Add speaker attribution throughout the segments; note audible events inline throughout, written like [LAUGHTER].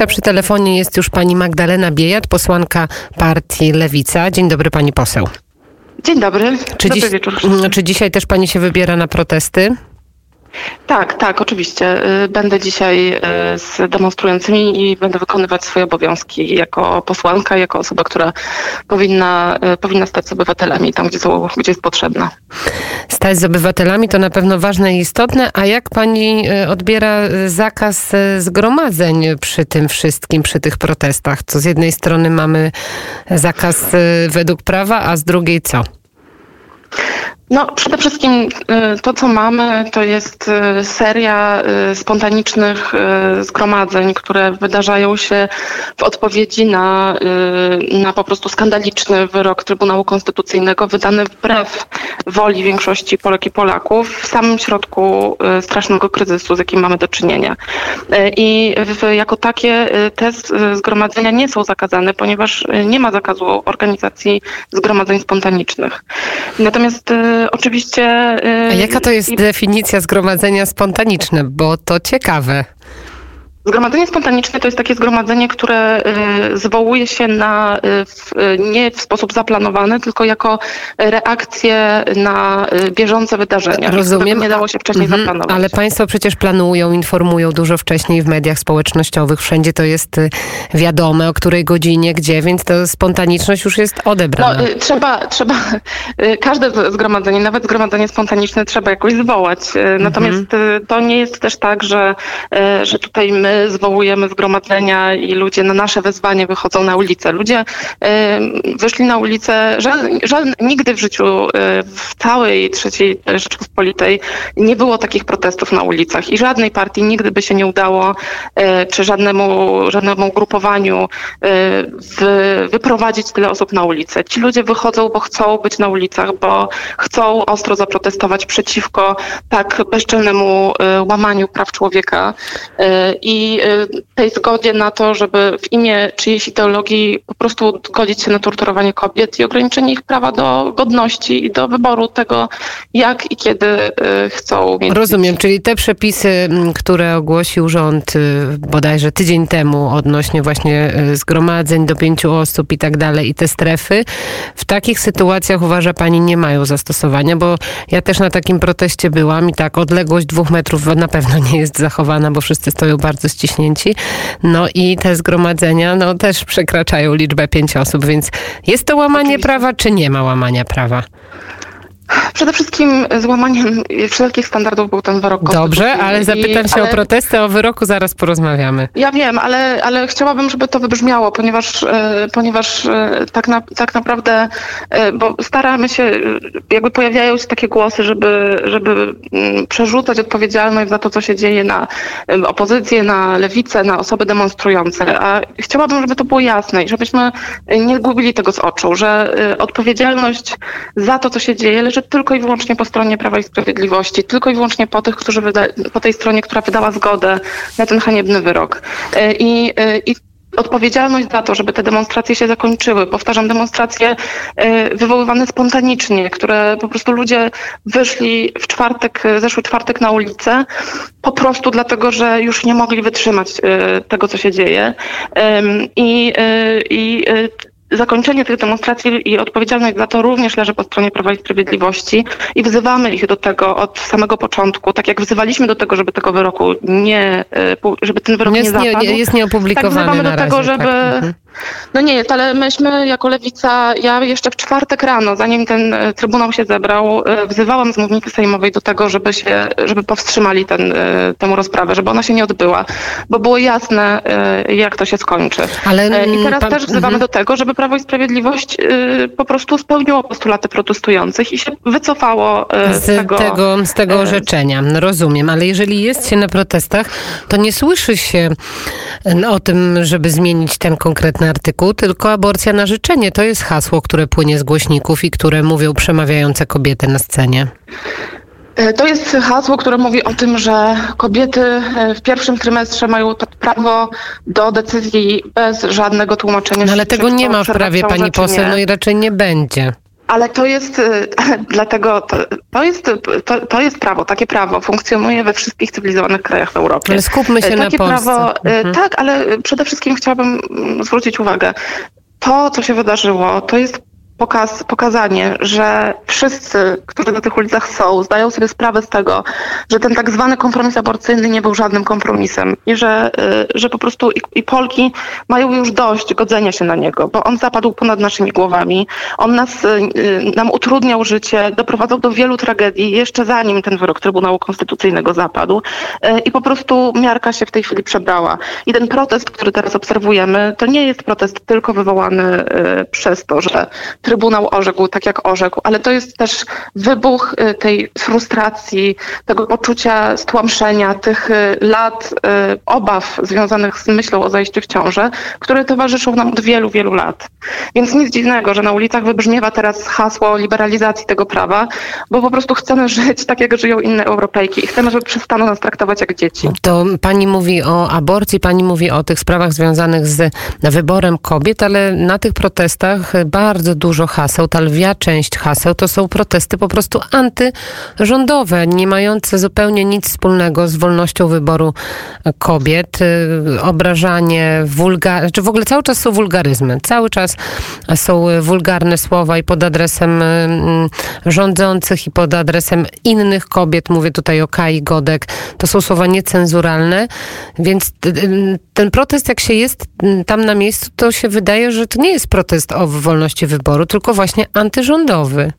Speaker 1: A przy telefonie jest już pani Magdalena Biejat, posłanka partii Lewica. Dzień dobry pani poseł.
Speaker 2: Dzień dobry.
Speaker 1: Czy,
Speaker 2: Dobry
Speaker 1: dziś,
Speaker 2: wieczór.
Speaker 1: czy dzisiaj też pani się wybiera na protesty?
Speaker 2: Tak, tak, oczywiście. Y, Będę dzisiaj y, z demonstrującymi i będę wykonywać swoje obowiązki jako posłanka, jako osoba, która powinna, y, powinna stać z obywatelami tam, gdzie, są, gdzie jest potrzebna.
Speaker 1: Stać z obywatelami to na pewno ważne i istotne, a jak pani odbiera zakaz zgromadzeń przy tym wszystkim, przy tych protestach? Co z jednej strony mamy zakaz według prawa, a z drugiej co?
Speaker 2: No, przede wszystkim y, to, co mamy, to jest y, seria y, spontanicznych zgromadzeń, które wydarzają się w odpowiedzi na, na po prostu skandaliczny wyrok Trybunału Konstytucyjnego wydany wbrew woli większości Polek i Polaków w samym środku strasznego kryzysu, z jakim mamy do czynienia. I jako takie te zgromadzenia nie są zakazane, ponieważ nie ma zakazu organizacji zgromadzeń spontanicznych. Natomiast oczywiście. y,
Speaker 1: A jaka to jest
Speaker 2: i-
Speaker 1: definicja zgromadzenia spontaniczne? Bo to ciekawe.
Speaker 2: Zgromadzenie spontaniczne to jest takie zgromadzenie, które y, zwołuje się na, y, y, nie w sposób zaplanowany, tylko jako reakcję na bieżące wydarzenia.
Speaker 1: Rozumiem.
Speaker 2: Nie dało się wcześniej
Speaker 1: Mhm,
Speaker 2: zaplanować.
Speaker 1: Ale państwo przecież planują, informują dużo wcześniej w mediach społecznościowych. Wszędzie to jest wiadome, o której godzinie, gdzie, więc to spontaniczność już jest odebrana.
Speaker 2: No, trzeba, trzeba, każde zgromadzenie, nawet zgromadzenie spontaniczne trzeba jakoś zwołać. Natomiast y, to nie jest też tak, że, że tutaj my zwołujemy zgromadzenia i ludzie na nasze wezwanie wychodzą na ulicę. Ludzie y, wyszli na ulicę, żal, nigdy w życiu y, w całej trzeciej Rzeczypospolitej nie było takich protestów na ulicach i żadnej partii nigdy by się nie udało, y, czy żadnemu, żadnemu ugrupowaniu wy, wyprowadzić tyle osób na ulicę. Ci ludzie wychodzą, bo chcą być na ulicach, bo chcą ostro zaprotestować przeciwko tak bezczelnemu łamaniu praw człowieka y, i y, tej zgodzie na to, żeby w imię czyjejś ideologii po prostu godzić się na torturowanie kobiet i ograniczenie ich prawa do godności i do wyboru tego, jak i kiedy y, chcą mieć
Speaker 1: Rozumiem, czyli te przepisy, które ogłosił rząd y, bodajże tydzień temu odnośnie właśnie zgromadzeń do pięciu osób i tak dalej i te strefy, w takich sytuacjach uważa pani nie mają zastosowania, bo ja też na takim proteście byłam i tak odległość dwóch metrów na pewno nie jest zachowana, bo wszyscy stoją bardzo ściśnięci. No i te zgromadzenia no też przekraczają liczbę pięć osób, więc jest to łamanie
Speaker 2: Oczywiście.
Speaker 1: prawa, czy nie ma łamania prawa?
Speaker 2: Przede wszystkim złamaniem wszelkich standardów był ten wyrok
Speaker 1: Dobrze, ale zapytam się
Speaker 2: ale-
Speaker 1: o protesty, o wyroku zaraz porozmawiamy.
Speaker 2: Ja wiem, ale, ale chciałabym, żeby to wybrzmiało, ponieważ, e, ponieważ e, tak, na, tak naprawdę, e, bo staramy się, jakby pojawiają się takie głosy, żeby, żeby mm, przerzucać odpowiedzialność za to, co się dzieje na opozycję, na lewicę, na osoby demonstrujące. A chciałabym, żeby to było jasne i żebyśmy nie gubili tego z oczu, że odpowiedzialność za to, co się dzieje, leży tylko i wyłącznie po stronie Prawa i Sprawiedliwości, tylko i wyłącznie po tych, którzy wyda- po tej stronie, która wydała zgodę na ten haniebny wyrok. E, I, e, i odpowiedzialność za to, żeby te demonstracje się zakończyły, powtarzam, demonstracje e, wywoływane spontanicznie, które po prostu ludzie wyszli w czwartek, zeszły czwartek na ulicę, po prostu dlatego, że już nie mogli wytrzymać tego, co się dzieje. I, i Zakończenie tych demonstracji i odpowiedzialność za to również leży po stronie Prawa i Sprawiedliwości i wzywamy ich do tego od samego początku, tak jak wzywaliśmy do tego, żeby tego wyroku nie, e, żeby ten wyrok nie,
Speaker 1: Jest, nie,
Speaker 2: zapadł.
Speaker 1: nie, jest nieopublikowany
Speaker 2: tak wzywamy do
Speaker 1: razie.
Speaker 2: tego, żeby...
Speaker 1: tak.
Speaker 2: No nie jest, ale myśmy jako Lewica, ja jeszcze w czwartek rano, zanim ten e, Trybunał się zebrał, e, wzywałam z mównicy sejmowej do tego, żeby się, żeby powstrzymali ten, e, tę rozprawę, żeby ona się nie odbyła, bo było jasne, jak to się skończy.
Speaker 1: Ale,
Speaker 2: I teraz
Speaker 1: pan-
Speaker 2: też wzywamy
Speaker 1: mhm.
Speaker 2: do tego, żeby Prawo i Sprawiedliwość po prostu spełniło postulaty protestujących i się wycofało z,
Speaker 1: z
Speaker 2: tego.
Speaker 1: tego, z tego orzeczenia. Rozumiem, ale jeżeli jest się na protestach, to nie słyszy się o tym, żeby zmienić ten konkretny artykuł, tylko aborcja na życzenie. To jest hasło, które płynie z głośników i które mówią przemawiające kobiety na scenie.
Speaker 2: E, To jest hasło, które mówi o tym, że kobiety e, w pierwszym trymestrze mają to prawo do decyzji bez żadnego tłumaczenia.
Speaker 1: No ale tego nie ma w prawie pani poseł, no i raczej nie będzie.
Speaker 2: Ale to jest [LAUGHS] dlatego, to, to, jest, to, to jest prawo, takie prawo funkcjonuje we wszystkich cywilizowanych krajach w Europie.
Speaker 1: Ale skupmy się
Speaker 2: takie
Speaker 1: na Polsce.
Speaker 2: Prawo, mhm. Tak, ale przede wszystkim chciałabym mm, zwrócić uwagę, to, co się wydarzyło, to jest pokaz, pokazanie, że wszyscy, którzy na tych ulicach są, zdają sobie sprawę z tego, że ten tak zwany kompromis aborcyjny nie był żadnym kompromisem i że, y, że po prostu i, i Polki mają już dość godzenia się na niego, bo on zapadł ponad naszymi głowami. On nas, y, nam utrudniał życie, doprowadzał do wielu tragedii jeszcze zanim ten wyrok Trybunału Konstytucyjnego zapadł y, i po prostu miarka się w tej chwili przebrała. I ten protest, który teraz obserwujemy, to nie jest protest tylko wywołany przez to, że Trybunał orzekł tak, jak orzekł, ale to jest też wybuch y, tej frustracji, tego poczucia stłamszenia, tych y, lat y, obaw związanych z myślą o zajściu w ciążę, które towarzyszą nam od wielu, wielu lat. Więc nic dziwnego, że na ulicach wybrzmiewa teraz hasło liberalizacji tego prawa, bo po prostu chcemy żyć tak, jak żyją inne Europejki i chcemy, żeby przestano nas traktować jak dzieci.
Speaker 1: To pani mówi o aborcji, pani mówi o tych sprawach związanych z wyborem kobiet, ale na tych protestach bardzo dużo dużo haseł. Ta lwia część haseł to są protesty po prostu antyrządowe, nie mające zupełnie nic wspólnego z wolnością wyboru kobiet. Y, obrażanie, wulgar... czy w ogóle cały czas są wulgaryzmy. Cały czas są wulgarne słowa i pod adresem y, rządzących i pod adresem innych kobiet. Mówię tutaj o Kai Godek. To są słowa niecenzuralne, więc y, ten protest, jak się jest tam na miejscu, to się wydaje, że to nie jest protest o wolności wyboru, tylko właśnie antyrządowy.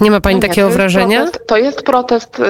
Speaker 1: Nie ma pani nie, takiego
Speaker 2: to
Speaker 1: wrażenia?
Speaker 2: Protest, to jest protest y,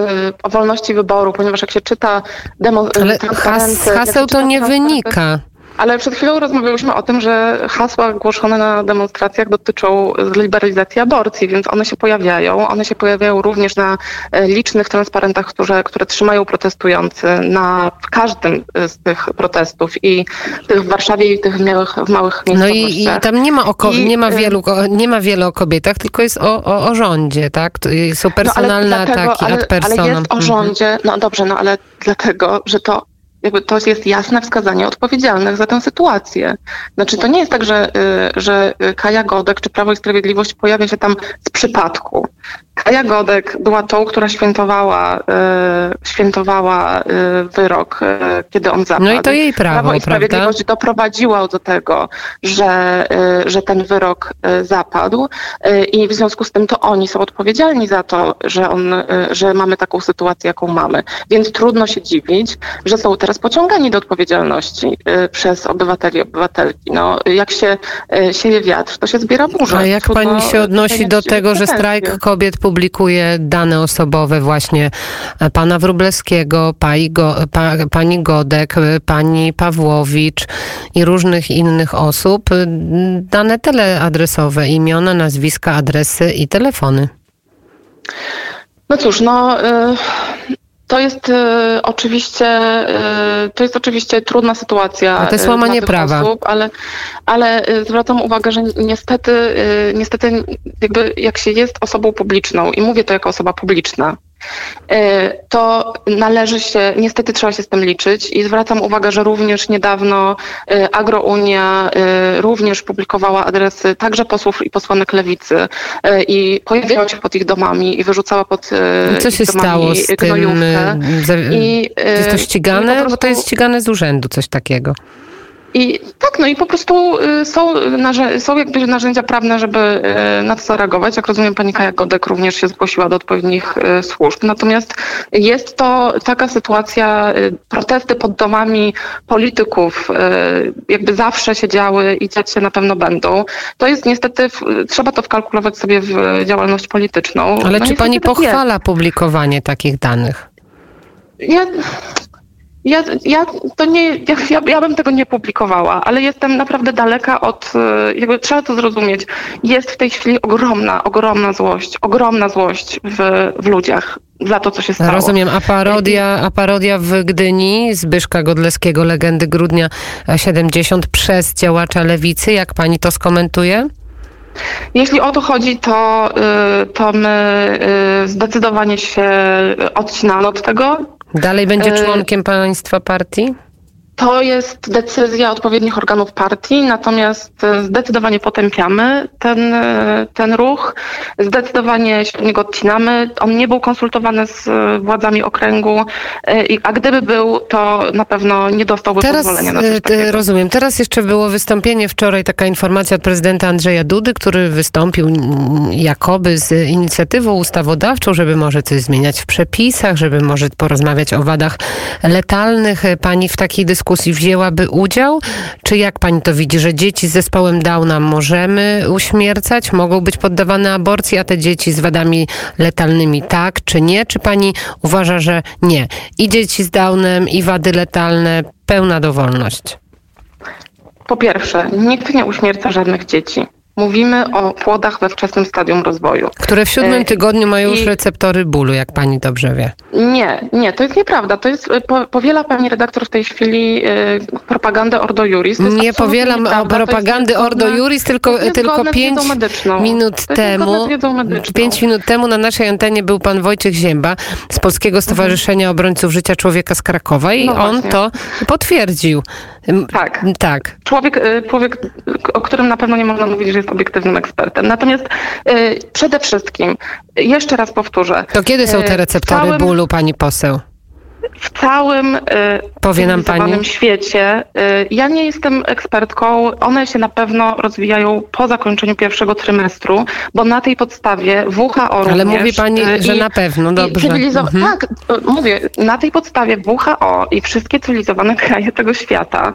Speaker 2: o wolności wyboru, ponieważ jak się czyta demo,
Speaker 1: Ale has, haseł to nie wynika.
Speaker 2: Ale przed chwilą rozmawialiśmy o tym, że hasła głoszone na demonstracjach dotyczą liberalizacji aborcji, więc one się pojawiają. One się pojawiają również na e, licznych transparentach, które, które trzymają protestujący na w każdym z tych protestów i tych w Warszawie i tych w małych, w małych
Speaker 1: No i, i tam nie ma, o, I, nie, ma wielu, nie ma wiele o kobietach, tylko jest o, o, o rządzie, tak? Są personalne no, dlatego, ataki
Speaker 2: ale,
Speaker 1: ad personam.
Speaker 2: Ale jest o mhm. rządzie, no dobrze, no ale dlatego, że to jakby to jest jasne wskazanie odpowiedzialnych za tę sytuację. Znaczy to nie jest tak, że, y, że Kaja Godek czy Prawo i Sprawiedliwość pojawia się tam z przypadku. Kaja Godek była tą, która świętowała, y, świętowała y, wyrok, kiedy on zapadł.
Speaker 1: No i to jej prawo,
Speaker 2: Prawo i Sprawiedliwość
Speaker 1: prawda?
Speaker 2: doprowadziło do tego, że, że ten wyrok zapadł i w związku z tym to oni są odpowiedzialni za to, że, on, że mamy taką sytuację, jaką mamy. Więc trudno się dziwić, że są te teraz pociągani do odpowiedzialności y, przez obywateli i obywatelki. No, jak się y, sieje wiatr, to się zbiera burza.
Speaker 1: A jak Trudno pani się odnosi do tego, że strajk kobiet publikuje dane osobowe właśnie e, pana Wróblewskiego, pani, Go, pa, pani Godek, e, pani Pawłowicz i różnych innych osób, y, dane teleadresowe, imiona, nazwiska, adresy i telefony?
Speaker 2: No cóż, no... Y to jest y, oczywiście y, to jest oczywiście trudna sytuacja.
Speaker 1: A to jest y, łamanie prawa.
Speaker 2: Osób, ale, ale y, zwracam uwagę, że niestety, y, niestety jakby jak się jest osobą publiczną i mówię to jako osoba publiczna, to należy się, niestety trzeba się z tym liczyć i zwracam uwagę, że również niedawno e, Agrounia e, również publikowała adresy także posłów i posłanek lewicy i pojawiała się pod ich domami i wyrzucała pod
Speaker 1: Co się stało z tym? I, jest to ścigane? Prostu... Bo to jest ścigane z urzędu, coś takiego.
Speaker 2: I tak, no i po prostu y, są, są jakby narzędzia prawne, żeby y, na to zareagować. Jak rozumiem, pani Kaja Godek również się zgłosiła do odpowiednich y, służb. Natomiast jest to taka sytuacja, protesty pod domami polityków jakby zawsze się działy i dziać się na pewno będą. To jest niestety, trzeba to wkalkulować sobie w działalność polityczną.
Speaker 1: Ale no czy pani tak pochwala jest. publikowanie takich danych?
Speaker 2: Ja, ja, ja, to nie, ja, ja bym tego nie publikowała, ale jestem naprawdę daleka od, e, jakby trzeba to zrozumieć, jest w tej chwili ogromna, ogromna złość, ogromna złość w, w ludziach za to, co się stało.
Speaker 1: Rozumiem, a parodia, a parodia w Gdyni Zbyszka Godleskiego, legendy grudnia 70 przez działacza lewicy, jak pani to skomentuje?
Speaker 2: Jeśli o to chodzi, to, y, to my y, zdecydowanie się odcinamy od tego.
Speaker 1: Dalej będzie e, członkiem państwa partii?
Speaker 2: To jest decyzja odpowiednich organów partii, natomiast e, zdecydowanie potępiamy ten, e, ten ruch, zdecydowanie się od niego odcinamy. On nie był konsultowany z e, władzami okręgu, a gdyby był, to na pewno nie dostałby
Speaker 1: Teraz,
Speaker 2: pozwolenia na coś takiego.
Speaker 1: Rozumiem. Teraz jeszcze było wystąpienie wczoraj, taka informacja od prezydenta Andrzeja Dudy, który wystąpił jakoby z inicjatywą ustawodawczą, żeby może coś zmieniać w przepisach, żeby może porozmawiać o wadach letalnych. Pani w takiej dyskusji wzięłaby udział? Czy jak pani to widzi, że dzieci z zespołem Downa możemy uśmiercać, mogą być poddawane aborcji, a te dzieci z wadami letalnymi tak czy nie? Czy pani uważa, że nie? I dzieci z Downem, i wady letalne, pełna dowolność?
Speaker 2: Po pierwsze, nikt nie uśmierca żadnych dzieci. Mówimy o płodach we wczesnym stadium rozwoju.
Speaker 1: Które w siódmym e, tygodniu mają już receptory bólu, jak pani dobrze wie.
Speaker 2: Nie, nie, to jest nieprawda. To jest, po, powiela pani redaktor w tej chwili y, propagandę Ordo Juris.
Speaker 1: Nie powielam o propagandy Ordo Juris, tylko, tylko pięć minut temu, pięć minut temu na naszej antenie był pan Wojciech Zięba z Polskiego Stowarzyszenia mhm. Obrońców Życia Człowieka z Krakowa i no on to potwierdził.
Speaker 2: Tak.
Speaker 1: Tak.
Speaker 2: Człowiek, y, człowiek, o którym na pewno nie można mówić, że jest obiektywnym ekspertem. Natomiast y, przede wszystkim, jeszcze raz powtórzę.
Speaker 1: To kiedy są te y, receptory całym... bólu, pani poseł?
Speaker 2: W całym y, Powie nam pani? świecie. Y, ja nie jestem ekspertką. One się na pewno rozwijają po zakończeniu pierwszego trymestru, bo na tej podstawie WHO
Speaker 1: Ale
Speaker 2: również,
Speaker 1: mówi pani, y, że na pewno, dobrze.
Speaker 2: Mhm. Tak, mówię, na tej podstawie WHO i wszystkie cywilizowane [LAUGHS] kraje tego świata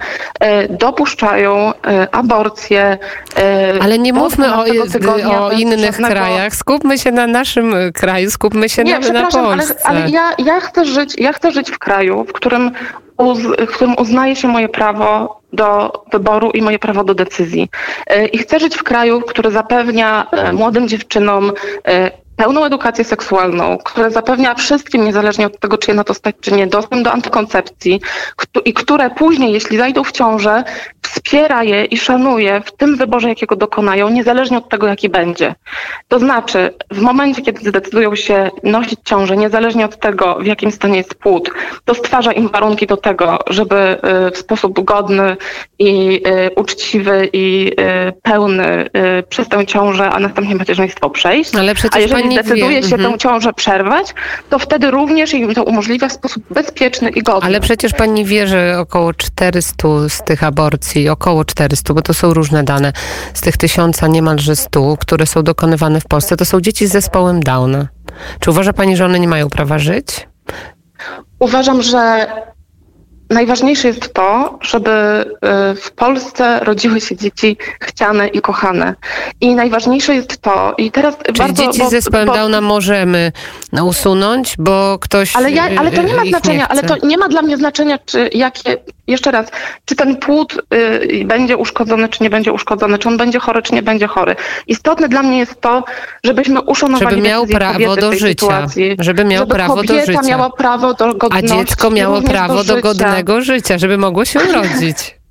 Speaker 2: dopuszczają aborcję.
Speaker 1: Ale nie mówmy o, o innych krajach. Skupmy się na naszym kraju, skupmy się nie, na, na Polsce.
Speaker 2: Ale, ale ja, ja chcę żyć, ja chcę żyć w kraju, w którym, uz, w którym uznaje się moje prawo do wyboru i moje prawo do decyzji. E, I chcę żyć w kraju, który zapewnia e, młodym dziewczynom e, pełną edukację seksualną, która zapewnia wszystkim, niezależnie od tego, czy je na to stać, czy nie, dostęp do antykoncepcji i które później, jeśli zajdą w ciążę, wspiera je i szanuje w tym wyborze, jakiego dokonają, niezależnie od tego, jaki będzie. To znaczy, w momencie, kiedy zdecydują się nosić ciążę, niezależnie od tego, w jakim stanie jest płód, to stwarza im warunki do tego, żeby y, w sposób godny i y, uczciwy i y, pełny przez tę ciążę, a następnie macierzyństwo przejść.
Speaker 1: Ale przecież a jeżeli
Speaker 2: decyduje wie. się mhm. tę ciążę przerwać, to wtedy również im to umożliwia w sposób bezpieczny i godny.
Speaker 1: Ale przecież pani wie, że około 400 z tych aborcji, około 400, bo to są różne dane, z tych tysiąca niemalże 100, które są dokonywane w Polsce, to są dzieci z zespołem Downa. Czy uważa pani, że one nie mają prawa żyć?
Speaker 2: Uważam, że Najważniejsze jest to, żeby y, w Polsce rodziły się dzieci chciane i kochane. I najważniejsze jest to, i teraz
Speaker 1: Czyli bardzo... dzieci z zespołem bo, Downa możemy usunąć, bo ktoś
Speaker 2: Ale, ja, ale to nie ma znaczenia, nie ale to nie ma dla mnie znaczenia, czy jakie jeszcze raz, czy ten płód y, będzie uszkodzony, czy nie będzie uszkodzony, czy on będzie chory, czy nie będzie chory. Istotne dla mnie jest to, żebyśmy uszanowali
Speaker 1: żeby miał prawo do życia.
Speaker 2: Sytuacji,
Speaker 1: żeby miał
Speaker 2: żeby
Speaker 1: prawo do życia.
Speaker 2: miała prawo do godności.
Speaker 1: A dziecko miało prawo do, do godnego życia, żeby mogło się urodzić.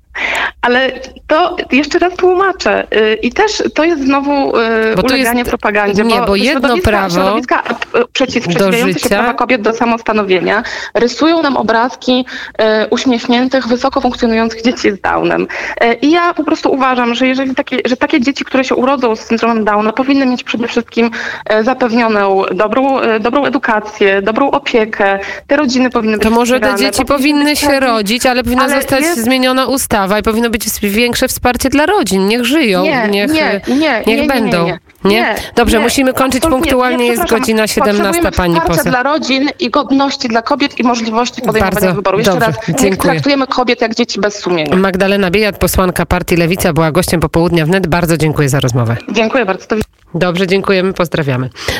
Speaker 2: Ale to jeszcze raz tłumaczę. Y, I też to jest znowu y, bo uleganie jest, propagandzie.
Speaker 1: Nie, bo, bo jedno prawo
Speaker 2: środowiska przeciw, się prawa kobiet do samostanowienia rysują nam obrazki y, uśmiechniętych, wysoko funkcjonujących dzieci z Downem. I ja po prostu uważam, że jeżeli takie, że takie dzieci, które się urodzą z syndromem Downa, powinny mieć przede wszystkim zapewnioną dobrą, dobrą edukację, dobrą opiekę. Te rodziny powinny być
Speaker 1: To może te dzieci powinny się rodzić, ale powinna ale zostać jest... zmieniona ustawa i powinno być większe wsparcie dla rodzin. Niech żyją,
Speaker 2: nie,
Speaker 1: niech,
Speaker 2: nie, nie,
Speaker 1: niech będą. Nie? nie? Dobrze, musimy kończyć punktualnie, jest godzina 17, pani poseł.
Speaker 2: dla rodzin i godności dla kobiet i możliwości podejmowania Bardzo wyboru. Jeszcze dobrze, raz, dziękuję. traktujemy kobiet jak dzieci bez sumienia.
Speaker 1: Magdalena Biejat, posłanka partii Lewica, była gościem popołudnia wnet. Bardzo dziękuję za rozmowę.
Speaker 2: Dziękuję bardzo.
Speaker 1: Dobrze, dziękujemy, pozdrawiamy.